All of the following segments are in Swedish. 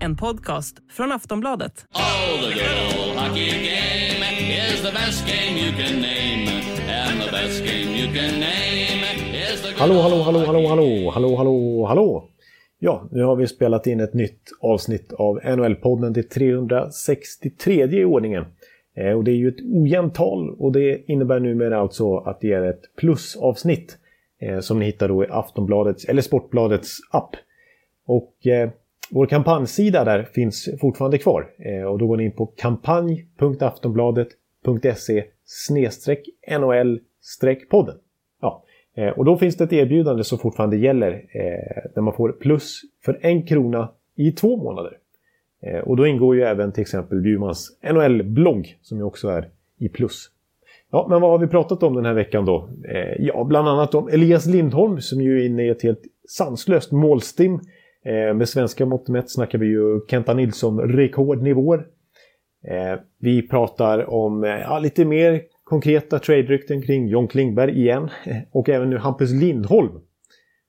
En podcast från Aftonbladet. Oh, the good old hockey game is the best game you can name. And the best game you can name is the good Hallå, hallå, hallå, hallå, hallå, hallå, hallå, hallå. Ja, nu har vi spelat in ett nytt avsnitt av NHL-podden till 363 i ordningen. Eh, och det är ju ett ojämnt tal och det innebär numera alltså att det är ett plusavsnitt Eh, som ni hittar då i Aftonbladets eller Sportbladets app. Och eh, vår kampanjsida där finns fortfarande kvar eh, och då går ni in på kampanj.aftonbladet.se snedstreck NHL podden. Ja, eh, och då finns det ett erbjudande som fortfarande gäller eh, där man får plus för en krona i två månader. Eh, och då ingår ju även till exempel Bjurmans NHL-blogg som ju också är i plus. Ja, men vad har vi pratat om den här veckan då? Eh, ja, bland annat om Elias Lindholm som ju är inne i ett helt sanslöst målstim. Eh, med svenska mått mätt snackar vi ju Kenta Nilsson-rekordnivåer. Eh, vi pratar om eh, ja, lite mer konkreta trade-rykten kring John Klingberg igen. Eh, och även nu Hampus Lindholm.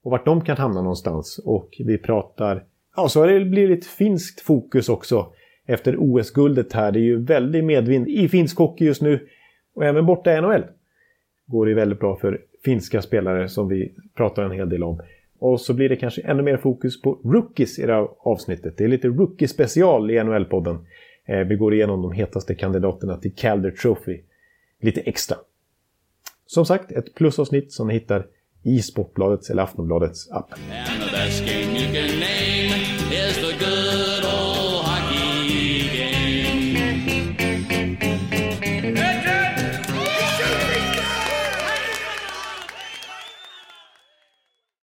Och vart de kan hamna någonstans. Och vi pratar... Ja, så har det blivit lite finskt fokus också. Efter OS-guldet här. Det är ju väldigt medvind i finsk hockey just nu. Och även borta i NHL går det väldigt bra för finska spelare som vi pratar en hel del om. Och så blir det kanske ännu mer fokus på rookies i det här avsnittet. Det är lite rookie-special i NHL-podden. Eh, vi går igenom de hetaste kandidaterna till Calder Trophy lite extra. Som sagt, ett plusavsnitt som ni hittar i Sportbladets eller Aftonbladets app.